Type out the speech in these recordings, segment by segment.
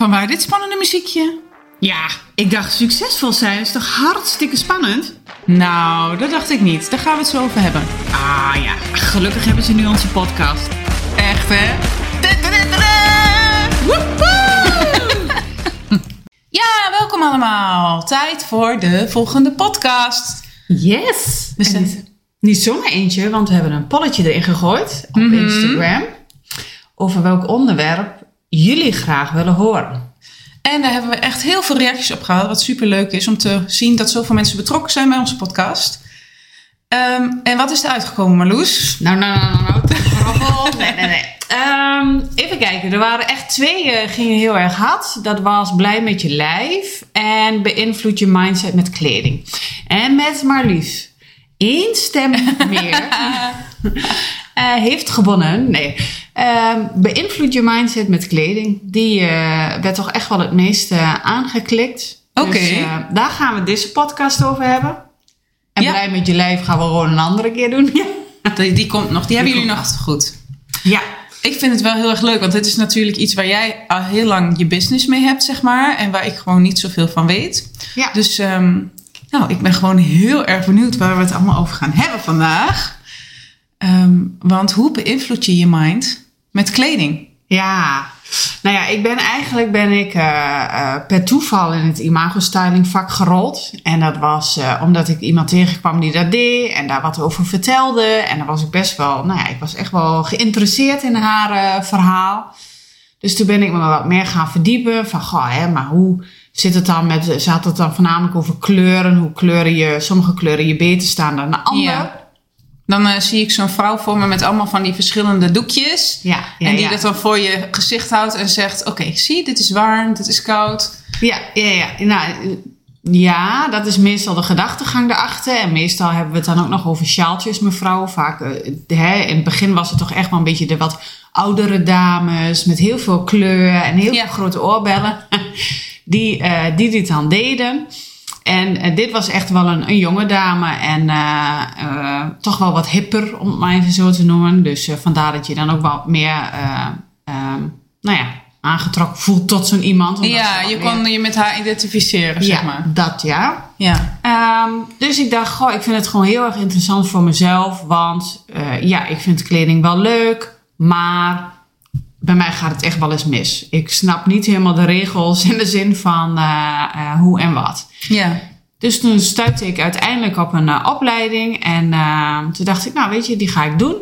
Vanwaar dit spannende muziekje? Ja, ik dacht succesvol zijn is toch hartstikke spannend? Nou, dat dacht ik niet. Daar gaan we het zo over hebben. Ah ja, gelukkig hebben ze nu onze podcast. Echt hè? Ja, welkom allemaal. Tijd voor de volgende podcast. Yes! We zijn- niet, niet zomaar eentje, want we hebben een polletje erin gegooid op Mhm. Instagram. Over welk onderwerp jullie graag willen horen. En daar hebben we echt heel veel reacties op gehad. Wat super leuk is om te zien dat zoveel mensen betrokken zijn bij onze podcast. Ehm, en wat is er uitgekomen, Marloes? Nou, nou, nou, nou, nou. Grappel. Nee, nee, nee. Ehm, even kijken. Er waren echt twee, eh, gingen heel erg hard. Dat was blij met je lijf en beïnvloed je mindset met kleding. En met Marlies. één stem meer eh, heeft gewonnen. Nee. Ehm beïnvloed je mindset met kleding. Die eh, werd toch echt wel het meest aangeklikt. Oké. Dus, eh, daar gaan we deze podcast over hebben. En Ja. blij met je lijf gaan we gewoon een andere keer doen. Die, die komt nog. Die hebben jullie nog goed. Ja. Ik vind het wel heel erg leuk, want dit is natuurlijk iets waar jij al heel lang je business mee hebt, zeg maar. En waar ik gewoon niet zoveel van weet. Ja. Dus ehm, nou, ik ben gewoon heel erg benieuwd waar we het allemaal over gaan hebben vandaag. Ehm, want hoe beïnvloed je je mind met kleding? Ja, nou ja, ik ben eigenlijk ben ik eh, eh, per toeval in het imago styling vak gerold. En dat was eh, omdat ik iemand tegenkwam die dat deed en daar wat over vertelde. En dan was ik best wel, nou ja, ik was echt wel geïnteresseerd in haar verhaal. Dus toen ben ik me wat meer gaan verdiepen van, goh, hè, maar hoe zit het dan met, ze had het dan voornamelijk over kleuren, hoe kleuren je, sommige kleuren je beter staan dan de andere. Ja. Dan eh, zie ik zo'n vrouw voor me met allemaal van die verschillende doekjes. Ja, ja, en die ja. dat dan voor je gezicht houdt en zegt: Oké, zie, dit is warm, dit is koud. Ja, ja, ja. Nou, eh, ja, dat is meestal de gedachtegang erachter. En meestal hebben we het dan ook nog over sjaaltjes, mevrouw. Vaak, eh, hè, in het begin was het toch echt wel een beetje de wat oudere dames met heel veel kleur en heel Ja. veel grote oorbellen. Die, die dit dan deden. En eh, dit was echt wel een, een jonge dame en eh, eh, toch wel wat hipper, om het maar even zo te noemen. Dus vandaar dat je dan ook wat meer, eh, ehm, nou ja, aangetrokken voelt tot zo'n iemand. ja, je kon je met haar identificeren, zeg ja, maar. dat ja. Ja. Ehm, dus ik dacht, goh, ik vind het gewoon heel erg interessant voor mezelf. Want ja, ik vind kleding wel leuk. Maar bij mij gaat het echt wel eens mis. Ik snap niet helemaal de regels in de zin van hoe en wat. Ja. Dus toen stuitte ik uiteindelijk op een eh, opleiding. En eh, toen dacht ik, nou weet je, die ga ik doen.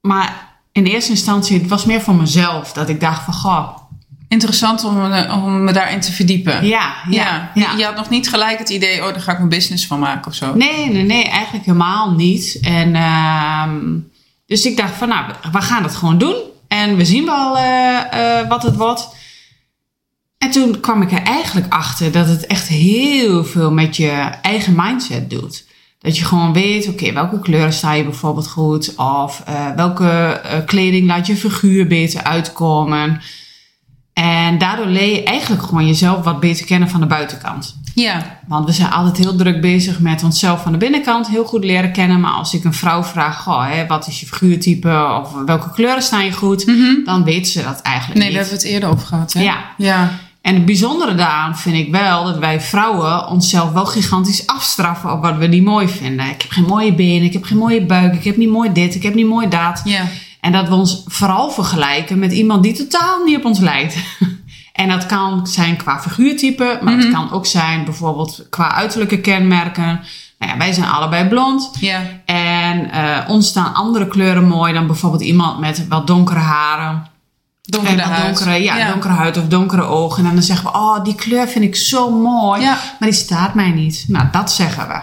Maar in eerste instantie, het was meer voor mezelf. Dat ik dacht van, goh, Interessant om, eh, om me daarin te verdiepen. ja, ja, ja. Je, je had nog niet gelijk het idee, oh, daar ga ik een business van maken of zo. Nee, nee, nee, eigenlijk helemaal niet. En ehm, dus ik dacht van, nou, we gaan het gewoon doen. En we zien wel eh, wat het wordt. En toen kwam ik er eigenlijk achter dat het echt heel veel met je eigen mindset doet. Dat je gewoon weet, oké, welke kleuren sta je bijvoorbeeld goed? Of eh, welke eh, kleding laat je figuur beter uitkomen? En daardoor leer je eigenlijk gewoon jezelf wat beter kennen van de buitenkant. Ja. Want we zijn altijd heel druk bezig met onszelf van de binnenkant heel goed leren kennen. Maar als ik een vrouw vraag, goh, hè, wat is je figuurtype of welke kleuren staan je goed, dan weet ze dat eigenlijk Nee, daar niet. hebben we het eerder over gehad, hè? Ja. Ja. En het bijzondere daaraan vind ik wel dat wij vrouwen onszelf wel gigantisch afstraffen op wat we niet mooi vinden. Ik heb geen mooie benen, ik heb geen mooie buik, ik heb niet mooi dit, ik heb niet mooi dat. Ja. En dat we ons vooral vergelijken met iemand die totaal niet op ons lijkt. En dat kan zijn qua figuurtype, maar het kan ook zijn bijvoorbeeld qua uiterlijke kenmerken. Nou ja, wij zijn allebei blond. Ja. En eh, ons staan andere kleuren mooi dan bijvoorbeeld iemand met wat donkere haren. Donkere donkere, ja, donkere huid of donkere ogen. En dan zeggen we, oh, die kleur vind ik zo mooi. Ja. Maar die staat mij niet. Nou, dat zeggen we.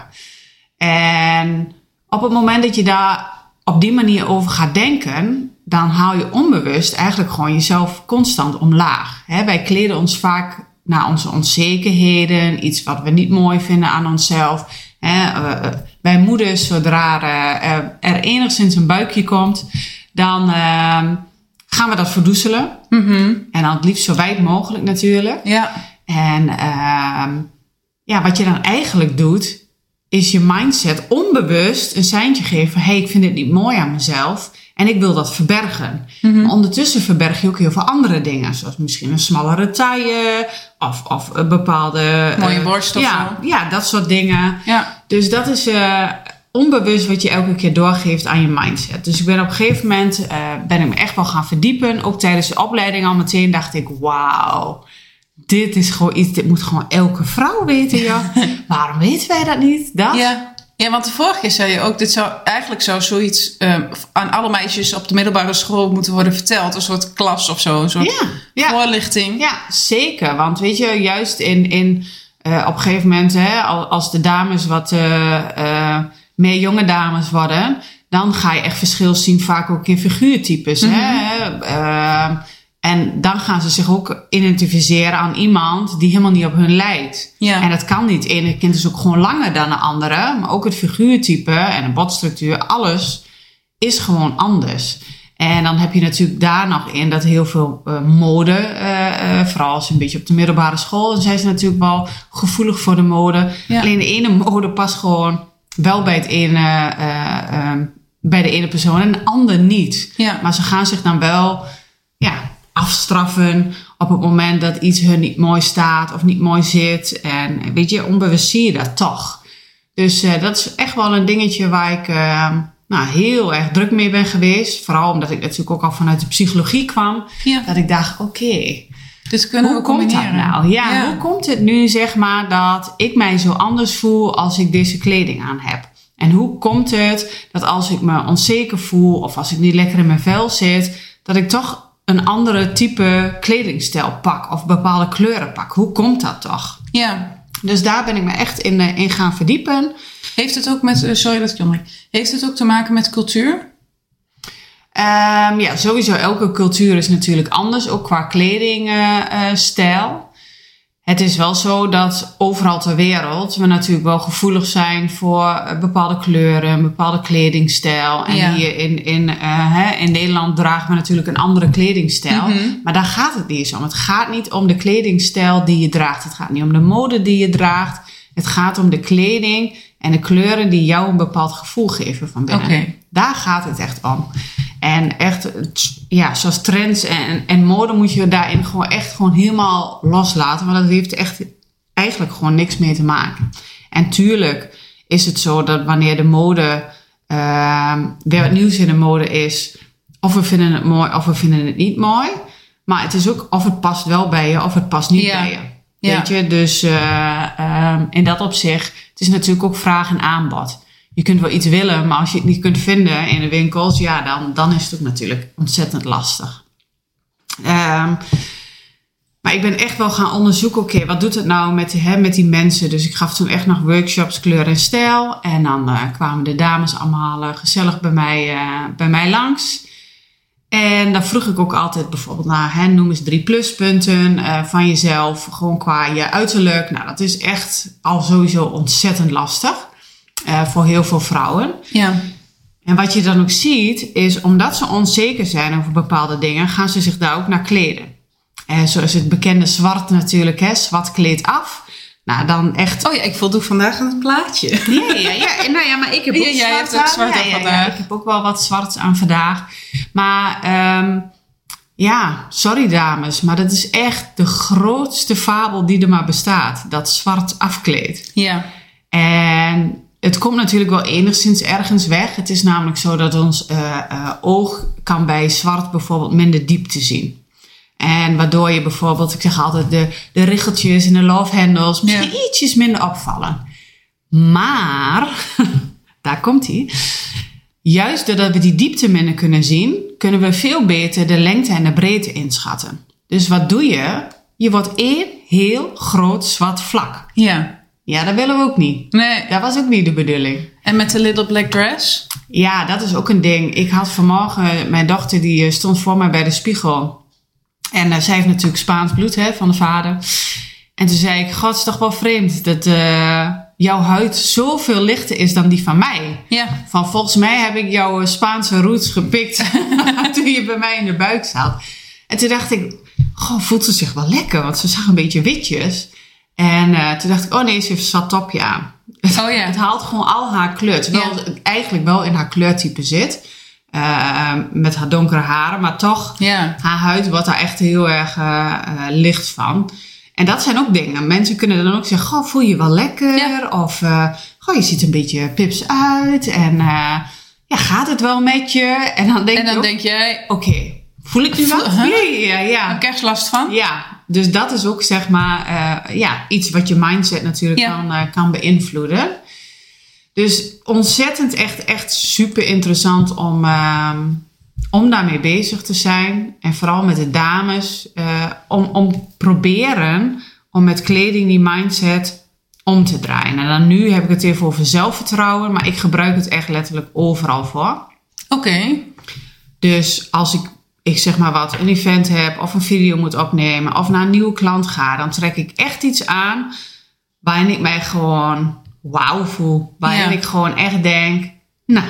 En op het moment dat je daar op die manier over gaat denken, dan haal je onbewust eigenlijk gewoon jezelf constant omlaag. Hè, wij kleden ons vaak naar onze onzekerheden, iets wat we niet mooi vinden aan onszelf. Hè, eh, bij moeders, zodra eh, er, enigszins een buikje komt, dan eh, gaan we dat verdoezelen. Mhm. En dan het liefst zo wijd mogelijk natuurlijk. Ja. En ehm, ja, wat je dan eigenlijk doet, is je mindset onbewust een seintje geven. Hé, hey, ik vind het niet mooi aan mezelf. En ik wil dat verbergen. Mhm. Maar ondertussen verberg je ook heel veel andere dingen. Zoals misschien een smallere taille. Of, of een bepaalde... Mooie eh, borst of ja, zo. Ja, dat soort dingen. Ja. Dus dat is eh, onbewust wat je elke keer doorgeeft aan je mindset. Dus ik ben op een gegeven moment eh, ben ik me echt wel gaan verdiepen. Ook tijdens de opleiding al meteen dacht ik, wauw. Dit is gewoon iets, dit moet gewoon elke vrouw weten, joh. Waarom weten wij dat niet? Dat? Ja. ja, want de vorige keer zei je ook, dit zou eigenlijk zou zoiets eh, aan alle meisjes op de middelbare school moeten worden verteld. Een soort klas of zo, een soort Ja, ja. voorlichting. Ja, zeker. Want weet je, juist in, in eh, op een gegeven moment, hè, al- als de dames wat meer jonge dames worden, dan ga je echt verschil zien, vaak ook in figuurtypes. hè. Eh, en dan gaan ze zich ook identificeren aan iemand die helemaal niet op hun lijkt. Ja. En dat kan niet. De ene kind is ook gewoon langer dan de andere. Maar ook het figuurtype en de botstructuur, alles is gewoon anders. En dan heb je natuurlijk daar nog in dat heel veel eh, mode, eh, vooral als een beetje op de middelbare school, zijn ze natuurlijk wel gevoelig voor de mode. Ja. Alleen de ene mode past gewoon wel bij, het ene, eh, eh, bij de ene persoon en de ander niet. Ja. Maar ze gaan zich dan wel ja, afstraffen op het moment dat iets hun niet mooi staat of niet mooi zit. En weet je, onbewust zie je dat toch. Dus eh, dat is echt wel een dingetje waar ik nou, heel erg druk mee ben geweest. Vooral omdat ik natuurlijk ook al vanuit de psychologie kwam. Ja. Dat ik dacht, oké, Dit kunnen hoe we komt dat combineren. nou? Ja, hoe komt het nu zeg maar dat ik mij zo anders voel als ik deze kleding aan heb? En hoe komt het dat als ik me onzeker voel of als ik niet lekker in mijn vel zit, dat ik toch een andere type kledingstijl pak of bepaalde kleuren pak? Hoe komt dat toch? Ja. Dus daar ben ik me echt in, eh, in gaan verdiepen. Heeft het ook met, eh, sorry dat ik. Heeft het ook te maken met cultuur? Ehm, ja, sowieso elke cultuur is natuurlijk anders, ook qua kledingstijl. het is wel zo dat overal ter wereld we natuurlijk wel gevoelig zijn voor eh, bepaalde kleuren, een bepaalde kledingstijl. En Ja. hier in, in, eh, hè, in Nederland dragen we natuurlijk een andere kledingstijl. Mhm. Maar daar gaat het niet eens om. Het gaat niet om de kledingstijl die je draagt. Het gaat niet om de mode die je draagt. Het gaat om de kleding en de kleuren die jou een bepaald gevoel geven van binnen. Daar gaat het echt om. En echt, ja, zoals trends en, en mode moet je daarin gewoon echt gewoon helemaal loslaten. Want dat heeft echt eigenlijk gewoon niks mee te maken. En tuurlijk is het zo dat wanneer de mode, ehm weer wat nieuws in de mode is, of we vinden het mooi of we vinden het niet mooi. Maar het is ook of het past wel bij je of het past niet Ja. bij je. Ja. Weet je, dus eh, ehm, in dat opzicht, het is natuurlijk ook vraag en aanbod. Je kunt wel iets willen, maar als je het niet kunt vinden in de winkels, ja, dan, dan is het ook natuurlijk ontzettend lastig. Ehm, maar ik ben echt wel gaan onderzoeken, oké, wat doet het nou met, hè, met die mensen? Dus ik gaf toen echt nog workshops kleur en stijl. En dan eh, kwamen de dames allemaal eh, gezellig bij mij, eh, bij mij langs. En dan vroeg ik ook altijd bijvoorbeeld naar, hè, noem eens drie pluspunten van jezelf. Gewoon qua je uiterlijk. Nou, dat is echt al sowieso ontzettend lastig. Eh, voor heel veel vrouwen. Ja. En wat je dan ook ziet, is omdat ze onzeker zijn over bepaalde dingen, gaan ze zich daar ook naar kleden. En zoals het bekende zwart natuurlijk, hè, zwart kleedt af. Nou, dan echt. Oh ja, ik voldoe vandaag aan het plaatje. Ja, ja, ja. Nou ja, maar ik heb ook Ja, jij zwart hebt ook aan. zwart aan ja, vandaag. ik heb ook wel wat zwart aan vandaag. Maar ehm, ja, sorry dames, maar dat is echt de grootste fabel die er maar bestaat. Dat zwart afkleedt. Ja. En het komt natuurlijk wel enigszins ergens weg. Het is namelijk zo dat ons eh, eh, oog kan bij zwart bijvoorbeeld minder diepte zien. En waardoor je bijvoorbeeld, ik zeg altijd, de, de richeltjes en de love handles misschien Ja. ietsjes minder opvallen. Maar, daar komt hij. Juist doordat we die diepte minder kunnen zien, kunnen we veel beter de lengte en de breedte inschatten. Dus wat doe je? Je wordt één heel groot zwart vlak. Ja. Ja, dat willen we ook niet. Nee. Dat was ook niet de bedoeling. En met de little black dress? Ja, dat is ook een ding. Ik had vanmorgen, mijn dochter die eh, stond voor mij bij de spiegel. En eh, zij heeft natuurlijk Spaans bloed hè, van de vader. En toen zei ik, god, het is toch wel vreemd dat eh, jouw huid zoveel lichter is dan die van mij. Ja. Van volgens mij heb ik jouw eh, Spaanse roots gepikt toen je bij mij in de buik zat. En toen dacht ik, goh, voelt ze zich wel lekker? Want ze zag een beetje witjes. En eh, toen dacht ik, oh nee, ze heeft aan. Oh ja. Het haalt gewoon al haar kleur. Terwijl Ja. het eigenlijk wel in haar kleurtype zit. Eh, met haar donkere haren. Maar toch, Ja. haar huid wordt daar echt heel erg eh, licht van. En dat zijn ook dingen. Mensen kunnen dan ook zeggen, goh, voel je wel lekker? Ja. Of, goh, je ziet een beetje pips uit. En ja, gaat het wel met je? En dan denk En je dan ook, denk jij, oké, voel ik nu huh? Ja, ja, ja. heb ik ergens last van? Ja, dus dat is ook zeg maar eh, ja, iets wat je mindset natuurlijk Ja. kan, eh, kan beïnvloeden. Dus ontzettend echt, echt super interessant om, ehm, om daarmee bezig te zijn. En vooral met de dames. eh, om, om proberen om met kleding die mindset om te draaien. En dan nu heb ik het even over zelfvertrouwen. Maar ik gebruik het echt letterlijk overal voor. Oké. Dus als ik, ik zeg maar wat, een event heb of een video moet opnemen of naar een nieuwe klant ga, dan trek ik echt iets aan waarin ik mij gewoon wauw voel. Waarin Ja. ik gewoon echt denk, nou,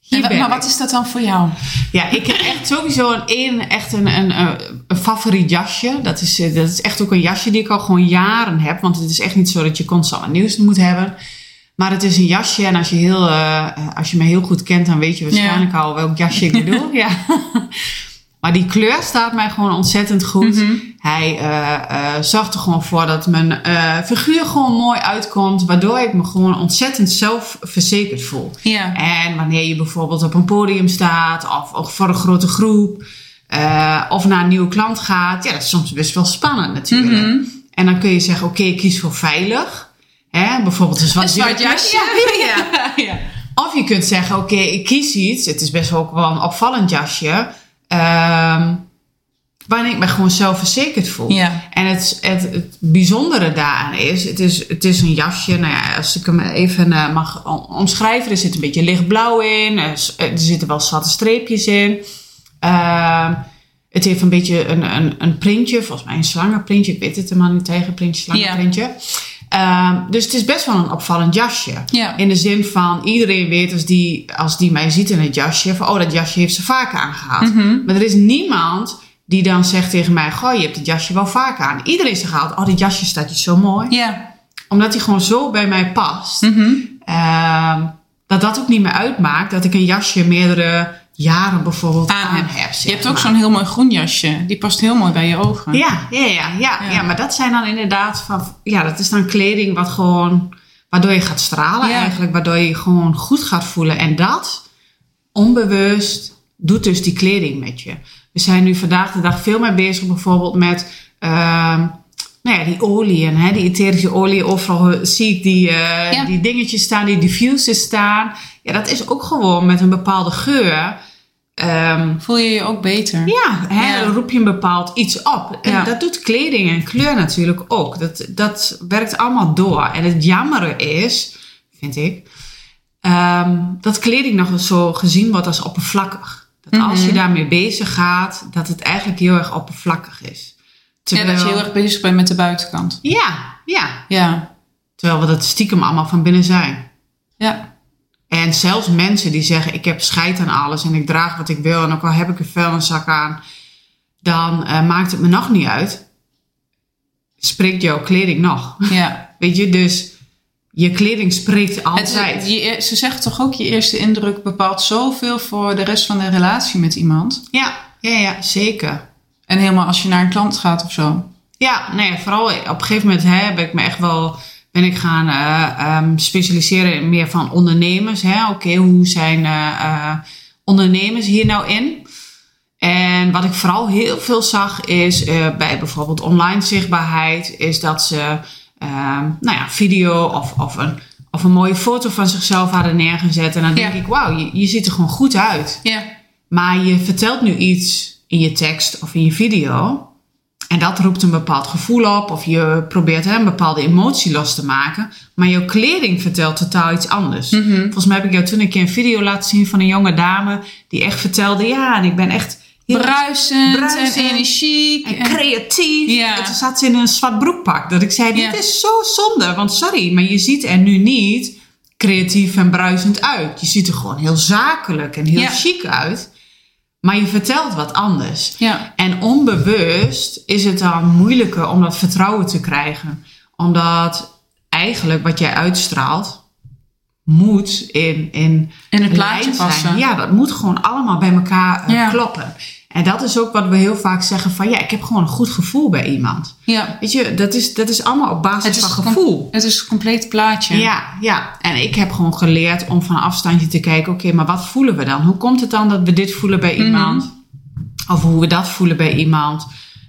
hier En ben maar ik. wat is dat dan voor jou? Ja, ik heb echt sowieso een, een, echt een, een, een, een favoriet jasje. Dat is, eh, dat is echt ook een jasje die ik al gewoon jaren heb. Want het is echt niet zo dat je constant wat nieuws moet hebben. Maar het is een jasje en als je, heel, eh, als je me heel goed kent, dan weet je waarschijnlijk al welk jasje ik bedoel. ja. Maar die kleur staat mij gewoon ontzettend goed. Mhm. Hij eh, eh, zorgt er gewoon voor dat mijn figuur gewoon mooi uitkomt. Waardoor ik me gewoon ontzettend zelfverzekerd voel. Ja. En wanneer je bijvoorbeeld op een podium staat of, of voor een grote groep of naar een nieuwe klant gaat, ja, dat is soms best wel spannend natuurlijk. Mhm. En dan kun je zeggen, oké, ik kies voor veilig. Hè? Bijvoorbeeld een zwart, Een zwart jasje. Ja. Of je kunt zeggen, oké, ik kies iets. Het is best wel ook wel een opvallend jasje. ehm, waarin ik me gewoon zelfverzekerd voel. Ja. En het, het, het bijzondere daaraan is het, is, het is een jasje. Nou ja, als ik hem even eh, mag om- omschrijven. Er zit een beetje lichtblauw in. Er, er zitten wel zwarte streepjes in. Ehm, het heeft een beetje een, een, een printje. Volgens mij een slangenprintje. Ik weet het helemaal niet tegen. Printje, slangenprintje. Ehm, dus het is best wel een opvallend jasje. Ja. In de zin van iedereen weet als die, als die mij ziet in het jasje. Van oh, dat jasje heeft ze vaker aangehad. Mhm. Maar er is niemand die dan zegt tegen mij: Goh, je hebt het jasje wel vaak aan. Iedereen zegt altijd: Oh, dit jasje staat je zo mooi. Ja. Omdat hij gewoon zo bij mij past. Mhm. Ehm, dat dat ook niet meer uitmaakt dat ik een jasje meerdere jaren bijvoorbeeld aan, Aan heb. heb. Je hebt ook zo'n heel mooi groen jasje. Die past heel mooi bij je ogen. Ja, ja, ja, ja, Ja. maar dat zijn dan inderdaad van, ja, dat is dan kleding wat gewoon, waardoor je gaat stralen Ja. eigenlijk, waardoor je je gewoon goed gaat voelen. En dat, onbewust, doet dus die kleding met je. We zijn nu vandaag de dag veel meer bezig bijvoorbeeld met, ehm, nou ja, die oliën, hè, die etherische olie. Overal zie ik die, Ja. die dingetjes staan, die diffusers staan. Ja, dat is ook gewoon met een bepaalde geur. Ehm, Voel je je ook beter? ja, hè, Ja. roep je een bepaald iets op. En Ja. dat doet kleding en kleur natuurlijk ook. Dat, dat werkt allemaal door. En het jammere is, vind ik, ehm, dat kleding nog eens zo gezien wordt als oppervlakkig. Dat als Mhm. je daarmee bezig gaat, dat het eigenlijk heel erg oppervlakkig is. Ja, dat je heel erg bezig bent met de buitenkant. Ja, ja. Ja. Terwijl we dat stiekem allemaal van binnen zijn. Ja. En zelfs mensen die zeggen: Ik heb scheid aan alles en ik draag wat ik wil. En ook al heb ik een vuilniszak aan, dan eh, maakt het me nog niet uit. Spreekt jouw kleding nog? Ja. Weet je, dus je kleding spreekt Het, altijd. je, ze zeggen toch ook, je eerste indruk bepaalt zoveel voor de rest van de relatie met iemand. Ja, ja, ja, zeker. En helemaal als je naar een klant gaat of zo. Ja, nee, vooral op een gegeven moment hè, heb ik me echt wel ben ik gaan eh, ehm, specialiseren in meer van ondernemers. Oké, hoe zijn eh, eh, ondernemers hier nou in? En wat ik vooral heel veel zag is bij bijvoorbeeld online zichtbaarheid, is dat ze ehm, nou ja, video of, of, een, of een mooie foto van zichzelf hadden neergezet. En dan denk Ja. ik, wauw, je, je ziet er gewoon goed uit. Ja. Maar je vertelt nu iets in je tekst of in je video. En dat roept een bepaald gevoel op. Of je probeert hè, een bepaalde emotie los te maken. Maar jouw kleding vertelt totaal iets anders. Mhm. Volgens mij heb ik jou toen een keer een video laten zien van een jonge dame. Die echt vertelde, ja, en ik ben echt Bruisend, Bruisend en energiek. en en- creatief. Ja. En toen zat ze in een zwart broekpak. Dat ik zei, dit Ja. is zo zonde. Want sorry, maar je ziet er nu niet creatief en bruisend uit. Je ziet er gewoon heel zakelijk en heel Ja. chic uit. Maar je vertelt wat anders. Ja. En onbewust is het dan moeilijker om dat vertrouwen te krijgen. Omdat eigenlijk wat jij uitstraalt, moet in, in, In het plaatje passen. Ja, dat moet gewoon allemaal bij elkaar eh, Ja. kloppen. En dat is ook wat we heel vaak zeggen van ja, ik heb gewoon een goed gevoel bij iemand. Ja. Weet je, dat is, dat is allemaal op basis van gevoel. Het is een compleet plaatje. Ja, ja. En ik heb gewoon geleerd om van een afstandje te kijken, oké, maar wat voelen we dan? Hoe komt het dan dat we dit voelen bij Mhm. iemand? Of hoe we dat voelen bij iemand?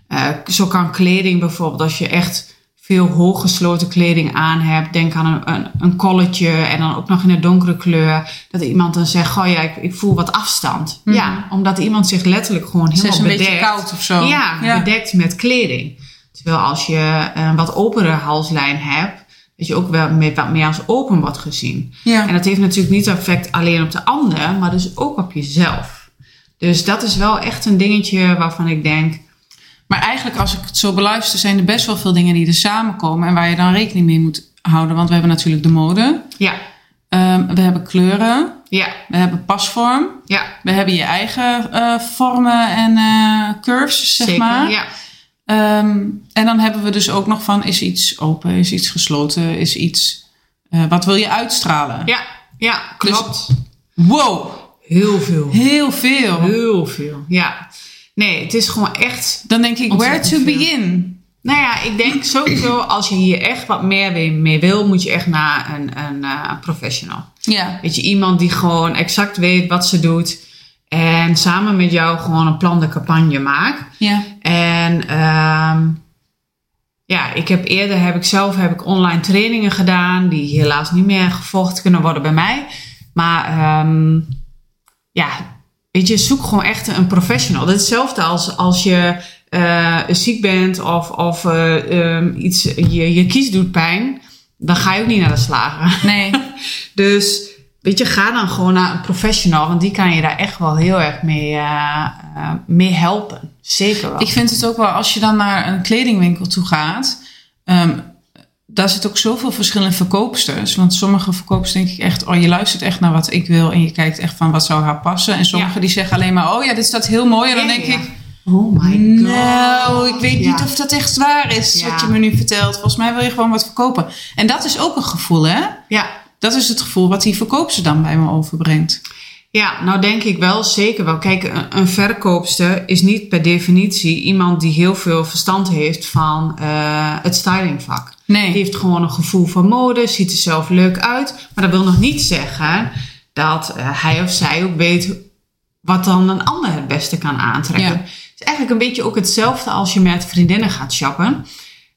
Eh, zo kan kleding bijvoorbeeld, als je echt veel hooggesloten kleding aan hebt, denk aan een, een, een colletje en dan ook nog in een donkere kleur, dat iemand dan zegt, oh ja, ik, ik voel wat afstand. Ja, omdat iemand zich letterlijk gewoon Mhm. Ze helemaal is een bedekt. beetje koud of zo. Ja, Ja. bedekt met kleding. Terwijl als je een wat openere halslijn hebt, dat je ook wel met wat meer als open wordt gezien. Ja. En dat heeft natuurlijk niet effect alleen op de ander, maar dus ook op jezelf. Dus dat is wel echt een dingetje waarvan ik denk, Maar eigenlijk, als ik het zo beluister, zijn er best wel veel dingen die er samenkomen en waar je dan rekening mee moet houden. Want we hebben natuurlijk de mode, ja, Ehm, we hebben kleuren, ja, we hebben pasvorm, ja, we hebben je eigen eh, vormen en eh, curves, zeg zeker. maar. Ja, Ehm, en dan hebben we dus ook nog van, is iets open, is iets gesloten, is iets, eh, wat wil je uitstralen? ja, ja, klopt. Wow, heel veel. heel veel. Heel veel, ja. Nee, het is gewoon echt Dan denk ik, where to veel. begin? Nou ja, ik denk sowieso als je hier echt wat meer mee- wil, moet je echt naar een, een, eh, een professional. Ja, Weet je, iemand die gewoon exact weet wat ze doet en samen met jou gewoon een plan de campagne maakt. ja, En ehm, ja, ik heb eerder heb ik zelf heb ik online trainingen gedaan die helaas niet meer gevolgd kunnen worden bij mij. Maar ehm, ja, weet je, zoek gewoon echt een professional. Dat is hetzelfde als als je eh, ziek bent of, of eh, ehm, iets, je, je kies doet pijn. Dan ga je ook niet naar de slager. nee. Dus weet je, ga dan gewoon naar een professional, want die kan je daar echt wel heel erg mee, eh, mee helpen. Zeker wel. Ik vind het ook wel, als je dan naar een kledingwinkel toe gaat, ehm, daar zit ook zoveel verschillende verkoopsters. Want sommige verkoopsters denk ik echt, oh je luistert echt naar wat ik wil en je kijkt echt van wat zou haar passen. En sommige Ja. die zeggen alleen maar, oh ja, dit staat heel mooi. En dan denk ja. ik, oh my god. nou, ik weet niet of dat echt waar is wat je me nu vertelt. Volgens mij wil je gewoon wat verkopen. En dat is ook een gevoel, hè? Ja. Dat is het gevoel wat die verkoopster dan bij me overbrengt. ja, nou denk ik wel zeker wel. Kijk, een, een verkoopster is niet per definitie iemand die heel veel verstand heeft van eh, het stylingvak. Nee. Die heeft gewoon een gevoel voor mode, ziet er zelf leuk uit. Maar dat wil nog niet zeggen dat eh, hij of zij ook weet wat dan een ander het beste kan aantrekken. Ja. Het is eigenlijk een beetje ook hetzelfde als je met vriendinnen gaat shoppen.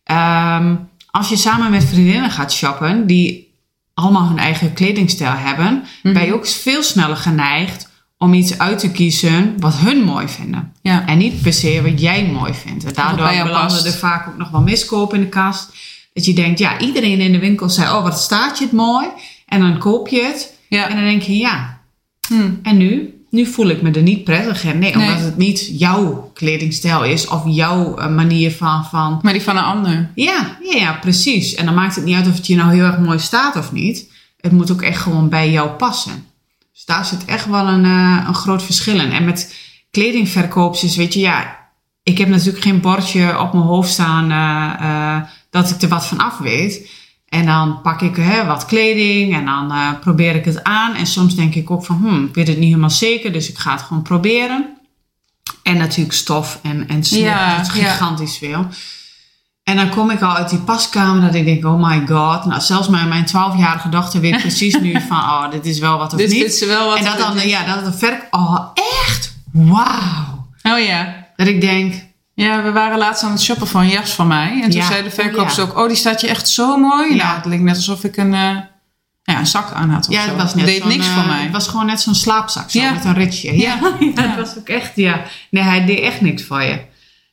Ehm, als je samen met vriendinnen gaat shoppen, die allemaal hun eigen kledingstijl hebben, Mhm. ben je ook veel sneller geneigd om iets uit te kiezen wat hun mooi vinden. Ja. En niet per se wat jij mooi vindt. En daardoor belanden er vaak ook nog wel miskoop in de kast. Dat je denkt, ja, iedereen in de winkel zei, oh, wat staat je het mooi. En dan koop je het. Ja. En dan denk je, ja, Hm. en nu? Nu voel ik me er niet prettig in. Nee, Nee. omdat het niet jouw kledingstijl is of jouw eh, manier van, van Maar die van een ander. ja, ja, ja, precies. En dan maakt het niet uit of het je nou heel erg mooi staat of niet. Het moet ook echt gewoon bij jou passen. Dus daar zit echt wel een, eh, een groot verschil in. En met kledingverkoopsters, weet je, ja, ik heb natuurlijk geen bordje op mijn hoofd staan eh, dat ik er wat van af weet. En dan pak ik hè, wat kleding en dan eh, probeer ik het aan. En soms denk ik ook van, hmm, ik weet het niet helemaal zeker, dus ik ga het gewoon proberen. En natuurlijk stof en, en snip, Ja, dat is ja. gigantisch veel. En dan kom ik al uit die paskamer dat ik denk, oh my god. Nou, zelfs mijn, mijn 12-jarige dochter weet precies nu van, oh, dit is wel wat of Dit niet. vindt ze wel wat en dat dan, dit ja, dat het verk, oh, echt? Wauw. Oh ja. Dat ik denk, Ja, we waren laatst aan het shoppen voor een jas van mij. En toen Ja. zei de verkoopster Ja. ook, oh, die staat je echt zo mooi. Ja. Nou, het leek net alsof ik een, eh, ja, een zak aan had of ja, zo. het was net deed niks eh, voor mij. Het was gewoon net zo'n slaapzak zo, Ja. met een ritje. Ja, het was ook echt, ja. Nee, hij deed echt niks voor je.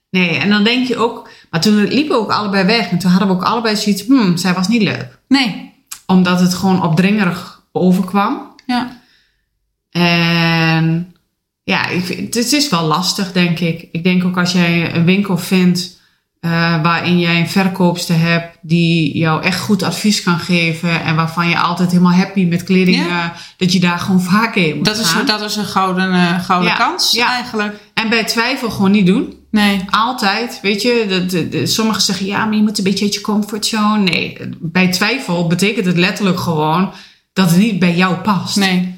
Nee, en dan denk je ook, maar toen liepen we ook allebei weg. En toen hadden we ook allebei zoiets, hmm, zij was niet leuk. Nee. Omdat het gewoon opdringerig overkwam. Ja. En ja, ik het is wel lastig, denk ik. Ik denk ook als jij een winkel vindt eh, waarin jij een verkoopster hebt die jou echt goed advies kan geven en waarvan je altijd helemaal happy met kleding, Ja. eh, dat je daar gewoon vaker in moet Dat is, gaan. dat is een gouden, eh, gouden Ja. kans Ja. eigenlijk. En En bij twijfel gewoon niet doen. Nee. Altijd, weet je. De, de, de- sommigen zeggen, ja, maar je moet een beetje uit je comfortzone. Nee, bij twijfel betekent het letterlijk gewoon dat het niet bij jou past. Nee.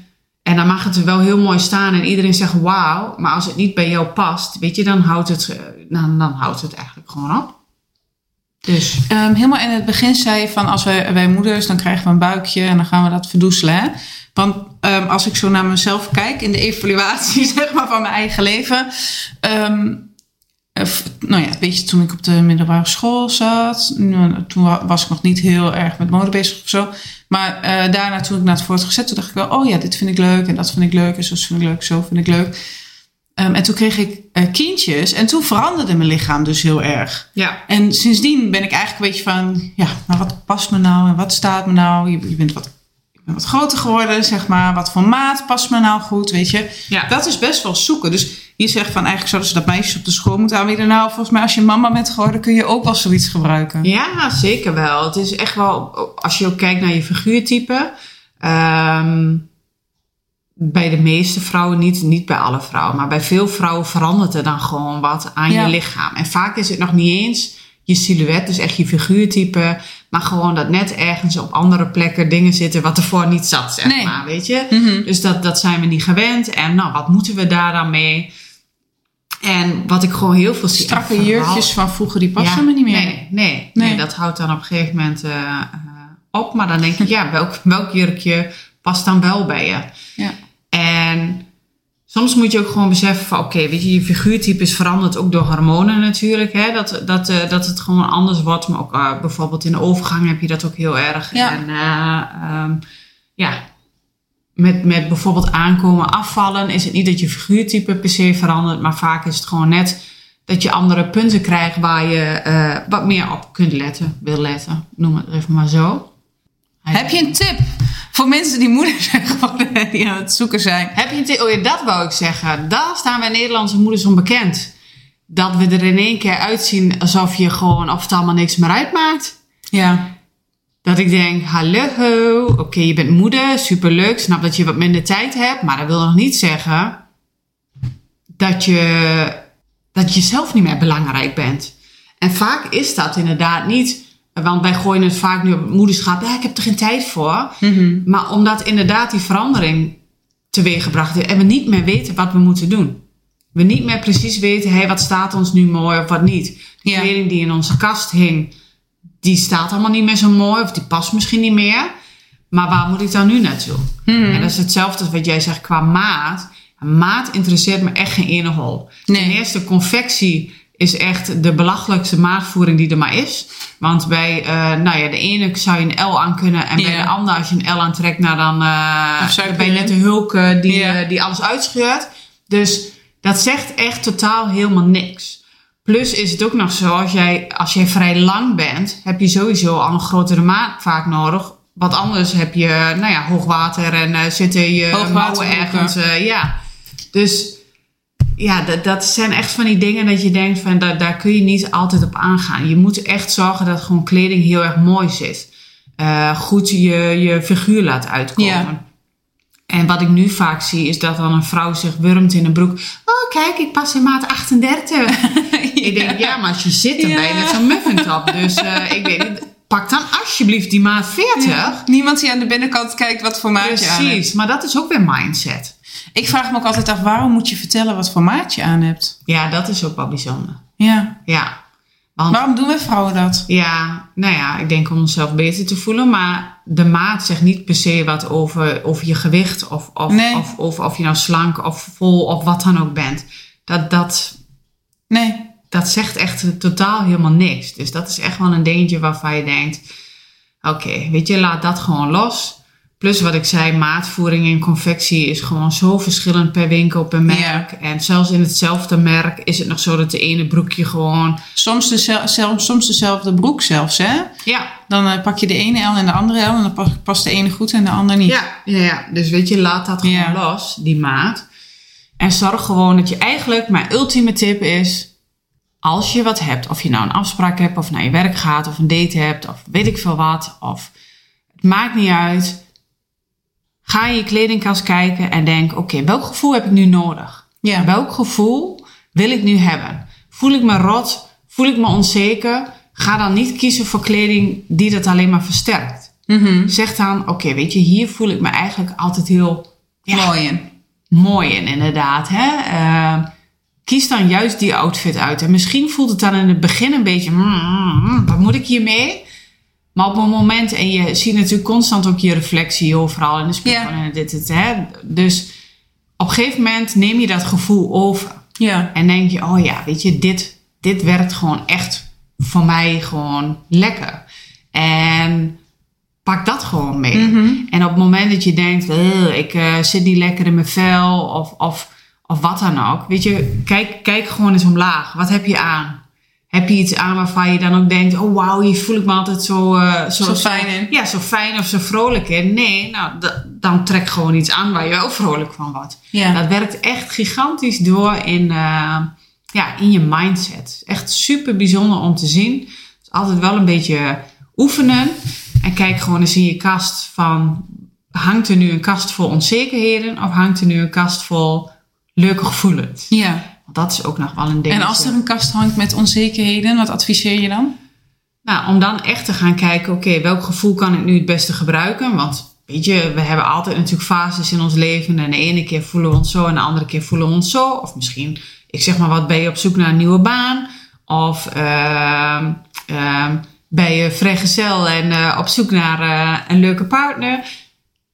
En dan mag het er wel heel mooi staan en iedereen zegt wauw. Maar als het niet bij jou past, weet je, dan houdt het, eh, dan, dan houdt het eigenlijk gewoon op. Dus Ehm, helemaal in het begin zei je van als wij, wij moeders, dan krijgen we een buikje en dan gaan we dat verdoezelen. Hè? Want ehm, als ik zo naar mezelf kijk in de evaluatie zeg maar, van mijn eigen leven. eh, f- nou ja, toen ik op de middelbare school zat, nou, toen wa- was ik nog niet heel erg met mode bezig of zo. Maar eh, daarna toen ik naar het voortgezet, toen dacht ik wel, oh ja, dit vind ik leuk en dat vind ik leuk en zo vind ik leuk, zo vind ik leuk. Ehm, en toen kreeg ik eh, kindjes en toen veranderde mijn lichaam dus heel erg. ja, En sindsdien ben ik eigenlijk een beetje van, ja, maar wat past me nou en wat staat me nou? Je, je bent wat, wat groter geworden, zeg maar. Wat voor maat past me nou goed, weet je? ja. Dat is best wel zoeken. Dus je zegt van, eigenlijk zouden ze dat meisjes op de school moeten aanbieden. Nou, volgens mij als je mama bent geworden, kun je ook wel zoiets gebruiken. Ja, zeker wel. Het is echt wel, als je ook kijkt naar je figuurtype. ehm, bij de meeste vrouwen, niet, niet bij alle vrouwen, maar bij veel vrouwen verandert er dan gewoon wat aan Ja. je lichaam. En vaak is het nog niet eens je silhouet, dus echt je figuurtype, maar gewoon dat net ergens op andere plekken dingen zitten wat ervoor niet zat, zeg Nee. maar, weet je. Mhm. Dus dat, dat zijn we niet gewend. En nou, wat moeten we daar dan mee? En wat ik gewoon heel veel zie. Strakke jurkjes van vroeger, die passen ja, me niet meer. Nee, nee, Nee. nee. dat houdt dan op een gegeven moment eh, eh, op. Maar dan denk ik, ja, welk, welk jurkje past dan wel bij je? Ja. En soms moet je ook gewoon beseffen van, oké, weet je, je figuurtype is veranderd ook door hormonen natuurlijk. Hè? Dat, dat, eh, dat het gewoon anders wordt. Maar ook eh, bijvoorbeeld in de overgang heb je dat ook heel erg. Ja. En eh, ehm, ja, met, met bijvoorbeeld aankomen, afvallen, is het niet dat je figuurtype per se verandert. Maar vaak is het gewoon net dat je andere punten krijgt waar je wat meer op kunt letten, wil letten. Noem het even maar zo. Heb je een tip voor mensen die moeder zijn geworden, die aan het zoeken zijn? Heb je een tip? Oh ja, dat wou ik zeggen. Daar staan wij Nederlandse moeders onbekend. Dat we er in één keer uitzien alsof je gewoon of het allemaal niks meer uitmaakt. Ja. Dat ik denk, hallo, oké, je bent moeder, superleuk. Snap dat je wat minder tijd hebt, maar dat wil nog niet zeggen dat je, dat je zelf niet meer belangrijk bent. En vaak is dat inderdaad niet, want wij gooien het vaak nu op moederschap. Ja, ik heb er geen tijd voor. Mhm. Maar omdat inderdaad die verandering teweeggebracht is en we niet meer weten wat we moeten doen. We niet meer precies weten, hé, wat staat ons nu mooi of wat niet. De Ja. kleding die in onze kast hing, die staat allemaal niet meer zo mooi of die past misschien niet meer. Maar waar moet ik dan nu naartoe? Mhm. En dat is hetzelfde als wat jij zegt qua maat. Maat interesseert me echt geen ene hol. Nee. Ten eerste, confectie is echt de belachelijkste maatvoering die er maar is. Want bij, eh, nou ja, de ene zou je een L aan kunnen. En bij de ander, als je een L aantrekt, nou dan je ben je net de hulk eh, die, Ja. die alles uitscheurt. Dus dat zegt echt totaal helemaal niks. Plus is het ook nog zo, als jij, als jij vrij lang bent, heb je sowieso al een grotere maat vaak nodig. Want anders heb je, nou ja, hoogwater en zitten je mouwen ergens. ja. Dus ja, dat, dat zijn echt van die dingen dat je denkt van daar, daar kun je niet altijd op aangaan. Je moet echt zorgen dat gewoon kleding heel erg mooi zit. Eh, goed je, je figuur laat uitkomen. Ja. En wat ik nu vaak zie is dat dan een vrouw zich wurmt in een broek. Oh kijk, ik pas in maat 38. Ik denk, ja, maar als je zit dan ben je Ja. net zo'n muffintop. Dus eh, ik weet niet, pak dan alsjeblieft die maat 40. Ja. Niemand die aan de binnenkant kijkt wat voor maatje aan hebt. Precies, maar dat is ook weer mindset. Ik vraag me ook altijd af, waarom moet je vertellen wat voor maat je aan hebt? Ja, dat is ook wel bijzonder. Ja. Ja, want Waarom doen wij vrouwen dat? Ja, nou ja, ik denk om onszelf beter te voelen. Maar de maat zegt niet per se wat over, over je gewicht. Of, of, Nee. of, of, of je nou slank of vol of wat dan ook bent. Dat, dat, Nee. dat zegt echt totaal helemaal niks. Dus dat is echt wel een dingetje waarvan je denkt... Oké, weet je, laat dat gewoon los. Plus wat ik zei, maatvoering in confectie is gewoon zo verschillend per winkel, per merk. En zelfs in hetzelfde merk is het nog zo dat de ene broekje gewoon... Soms, zelf- soms dezelfde broek zelfs, hè? Ja, Dan eh, pak je de ene L en de andere L en dan pa- past de ene goed en de ander niet. Ja, ja, ja. dus weet je, laat dat gewoon Ja. los, die maat. En zorg gewoon dat je eigenlijk, mijn ultieme tip is, als je wat hebt, of je nou een afspraak hebt, of naar je werk gaat, of een date hebt, of weet ik veel wat, of het maakt niet uit. Ga in je kledingkast kijken en denk, oké, welk gevoel heb ik nu nodig? Ja. Welk gevoel wil ik nu hebben? Voel ik me rot? Voel ik me onzeker? Ga dan niet kiezen voor kleding die dat alleen maar versterkt. Mhm. Zeg dan, oké, weet je, hier voel ik me eigenlijk altijd heel ja, Mooi in. mooi in, inderdaad. Hè? Eh, kies dan juist die outfit uit. En misschien voelt het dan in het begin een beetje, mm, mm, mm, wat moet ik hiermee? Maar op een moment, en je ziet natuurlijk constant ook je reflectie overal in de spiegel Ja. en dit, dit, hè. Dus op een gegeven moment neem je dat gevoel over. Ja. En denk je, oh ja, weet je, dit, dit werkt gewoon echt voor mij gewoon lekker. En pak dat gewoon mee. Mhm. En op het moment dat je denkt, "Ugh, ik eh, zit niet lekker in mijn vel of, of, of wat dan ook. Weet je, kijk, kijk gewoon eens omlaag. Wat heb je aan? Heb je iets aan waarvan je dan ook denkt, oh wauw, hier voel ik me altijd zo, eh, Zo fijn in. Ja, zo fijn of zo vrolijk in. Nee, nou, dan trek gewoon iets aan waar je wel vrolijk van wordt. Ja. Dat werkt echt gigantisch door in, eh, ja, in je mindset. Echt super bijzonder om te zien. Het is altijd wel een beetje oefenen. En kijk gewoon eens in je kast van... hangt er nu een kast vol onzekerheden... of hangt er nu een kast vol leuke gevoelens? ja. Dat is ook nog wel een ding. En als er een kast hangt met onzekerheden, wat adviseer je dan? Nou, om dan echt te gaan kijken, oké, welk gevoel kan ik nu het beste gebruiken? Want weet je, we hebben altijd natuurlijk fases in ons leven. En de ene keer voelen we ons zo en de andere keer voelen we ons zo. Of misschien, ik zeg maar wat, ben je op zoek naar een nieuwe baan? Of ehm, ehm, ben je vrijgezel en eh, op zoek naar eh, een leuke partner?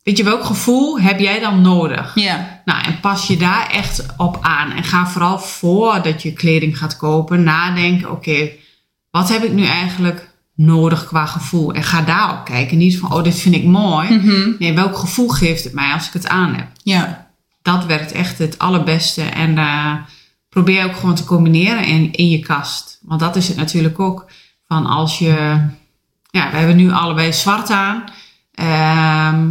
Weet je, welk gevoel heb jij dan nodig? Ja. Nou, en pas je daar echt op aan. En ga vooral voordat je kleding gaat kopen nadenken: oké, wat heb ik nu eigenlijk nodig qua gevoel? En ga daarop kijken. Niet van, oh, dit vind ik mooi. Mhm. Nee, welk gevoel geeft het mij als ik het aan heb? Ja. Dat werkt echt het allerbeste. En eh, probeer ook gewoon te combineren in, in je kast. Want dat is het natuurlijk ook. Van als je, ja, we hebben nu allebei zwart aan. Ehm,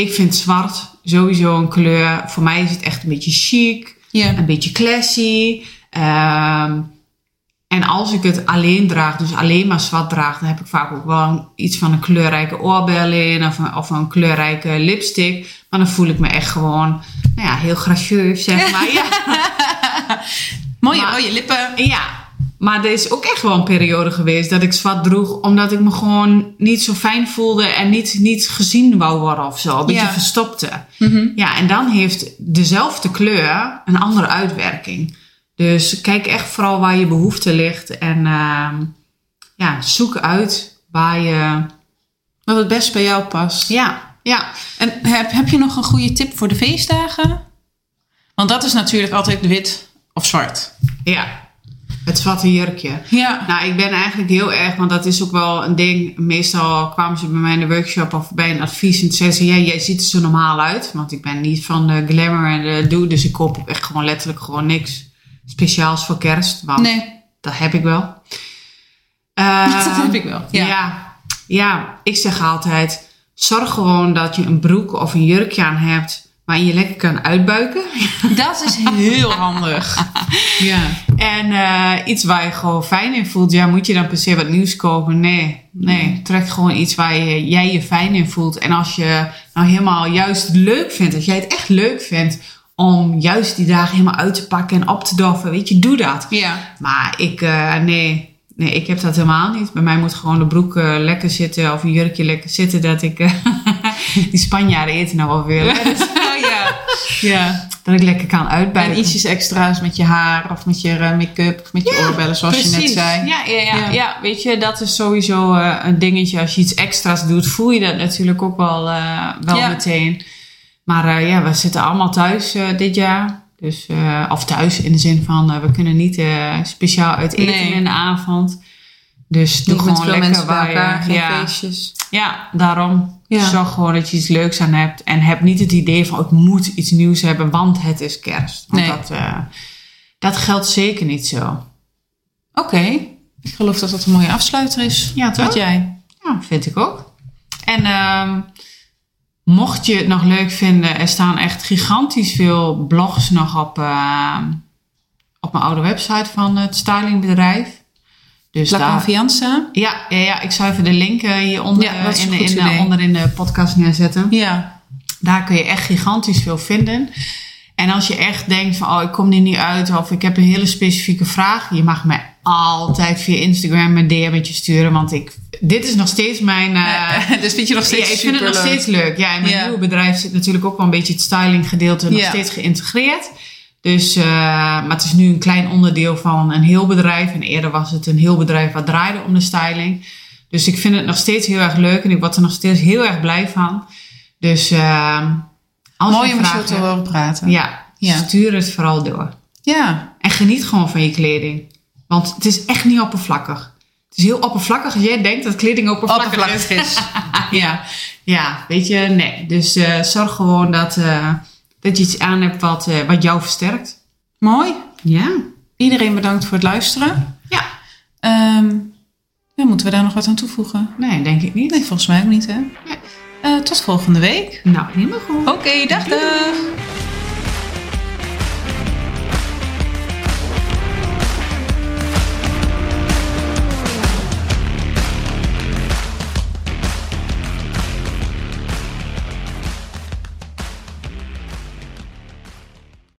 ik vind zwart sowieso een kleur. Voor mij is het echt een beetje chic, een beetje classy. Ehm, en als ik het alleen draag, dus alleen maar zwart draag, dan heb ik vaak ook wel een- iets van een kleurrijke oorbel in of een, of een kleurrijke lipstick. Maar dan voel ik me echt gewoon, nou ja, heel gracieus, zeg maar. Ja. Mooie Maar- rode lippen. Ja, maar er is ook echt wel een periode geweest dat ik zwart droeg, omdat ik me gewoon niet zo fijn voelde en niet, niet gezien wou worden of zo. Een beetje Ja. verstopte. Mhm. Ja, en dan heeft dezelfde kleur een andere uitwerking. Dus kijk echt vooral waar je behoefte ligt en ehm, ja, zoek uit waar je. Wat het best bij jou past. Ja, ja. En heb, heb je nog een goede tip voor de feestdagen? Want dat is natuurlijk altijd wit of zwart. Ja, het zwarte jurkje. Ja. Nou, ik ben eigenlijk heel erg, want dat is ook wel een ding. Meestal kwamen ze bij mij in de workshop of bij een advies en zeiden ze: ja, jij ziet er zo normaal uit. Want ik ben niet van de glamour en de doe, dus ik koop ook echt gewoon letterlijk gewoon niks speciaals voor kerst. Want Nee, dat heb ik wel. dat Ehm, heb ik wel. Ja. ja. ja, ik zeg altijd: zorg gewoon dat je een broek of een jurkje aan hebt waarin je lekker kan uitbuiken. Dat is heel handig. Ja. En eh, iets waar je gewoon fijn in voelt. Ja, moet je dan per se wat nieuws kopen? Nee, nee. Trek gewoon iets waar je, jij je fijn in voelt. En als je nou helemaal juist leuk vindt, als jij het echt leuk vindt om juist die dagen helemaal uit te pakken en op te doffen, weet je, doe dat. Ja. Maar ik, eh, nee, nee, ik heb dat helemaal niet. Bij mij moet gewoon de broek eh, lekker zitten of een jurkje lekker zitten. Dat ik, die Spanjaarden eten nou wel veel. Ja. Ja. dat ik lekker kan uitbuiken. En ietsjes extra's met je haar of met je eh, make-up of met je oorbellen, zoals je net zei. Ja, ja, ja, Ja. ja. weet je, dat is sowieso eh, een dingetje. Als je iets extra's doet, voel je dat natuurlijk ook wel, eh, wel meteen. Maar ja, we zitten allemaal thuis dit jaar. Dus, of thuis in de zin van, we kunnen niet speciaal uit eten Nee. in de avond. Dus doe gewoon veel lekker mensen bij elkaar, geen feestjes. ja, daarom. Ja. Zorg gewoon dat je iets leuks aan hebt. En heb niet het idee van, ik moet iets nieuws hebben, want het is kerst. Want Nee. dat, eh, dat geldt zeker niet zo. Oké. Ik geloof dat dat een mooie afsluiter is. Ja, toch? Wat jij? Ja, vind ik ook. En ehm, mocht je het nog leuk vinden, er staan echt gigantisch veel blogs nog op, ehm, op mijn oude website van het stylingbedrijf. Dus La daar, Confianza. ja, ja, ja, ik zou even de link eh, hieronder Ja, is in, in, idee. onder in de podcast neerzetten. Ja. Daar kun je echt gigantisch veel vinden. En als je echt denkt van, oh, ik kom hier niet uit of ik heb een hele specifieke vraag, je mag mij altijd via Instagram een DM'tje sturen, want ik, dit is nog steeds mijn... Uh, dus vind je nog steeds ja, ik vind het nog steeds leuk. Ja, in mijn Ja. nieuwe bedrijf zit natuurlijk ook wel een beetje het styling gedeelte nog steeds geïntegreerd. Dus, eh, maar het is nu een klein onderdeel van een heel bedrijf. En eerder was het een heel bedrijf wat draaide om de styling. Dus ik vind het nog steeds heel erg leuk en ik word er nog steeds heel erg blij van. Dus eh, als Mooi je om zo te horen praten. ja, Ja. stuur het vooral door. Ja. En geniet gewoon van je kleding. Want het is echt niet oppervlakkig. Het is heel oppervlakkig als jij denkt dat kleding oppervlakkig, Oppervlakkig is. is. ja. ja, weet je, nee. Dus eh, zorg gewoon dat, eh, dat je iets aan hebt wat, eh, wat jou versterkt. Mooi. Ja. Iedereen bedankt voor het luisteren. Ja. Ehm, ja, moeten we daar nog wat aan toevoegen? Nee, denk ik niet. Nee, volgens mij ook niet, hè? Nee. Eh, tot volgende week. Nou, helemaal goed. Oké, dag dag.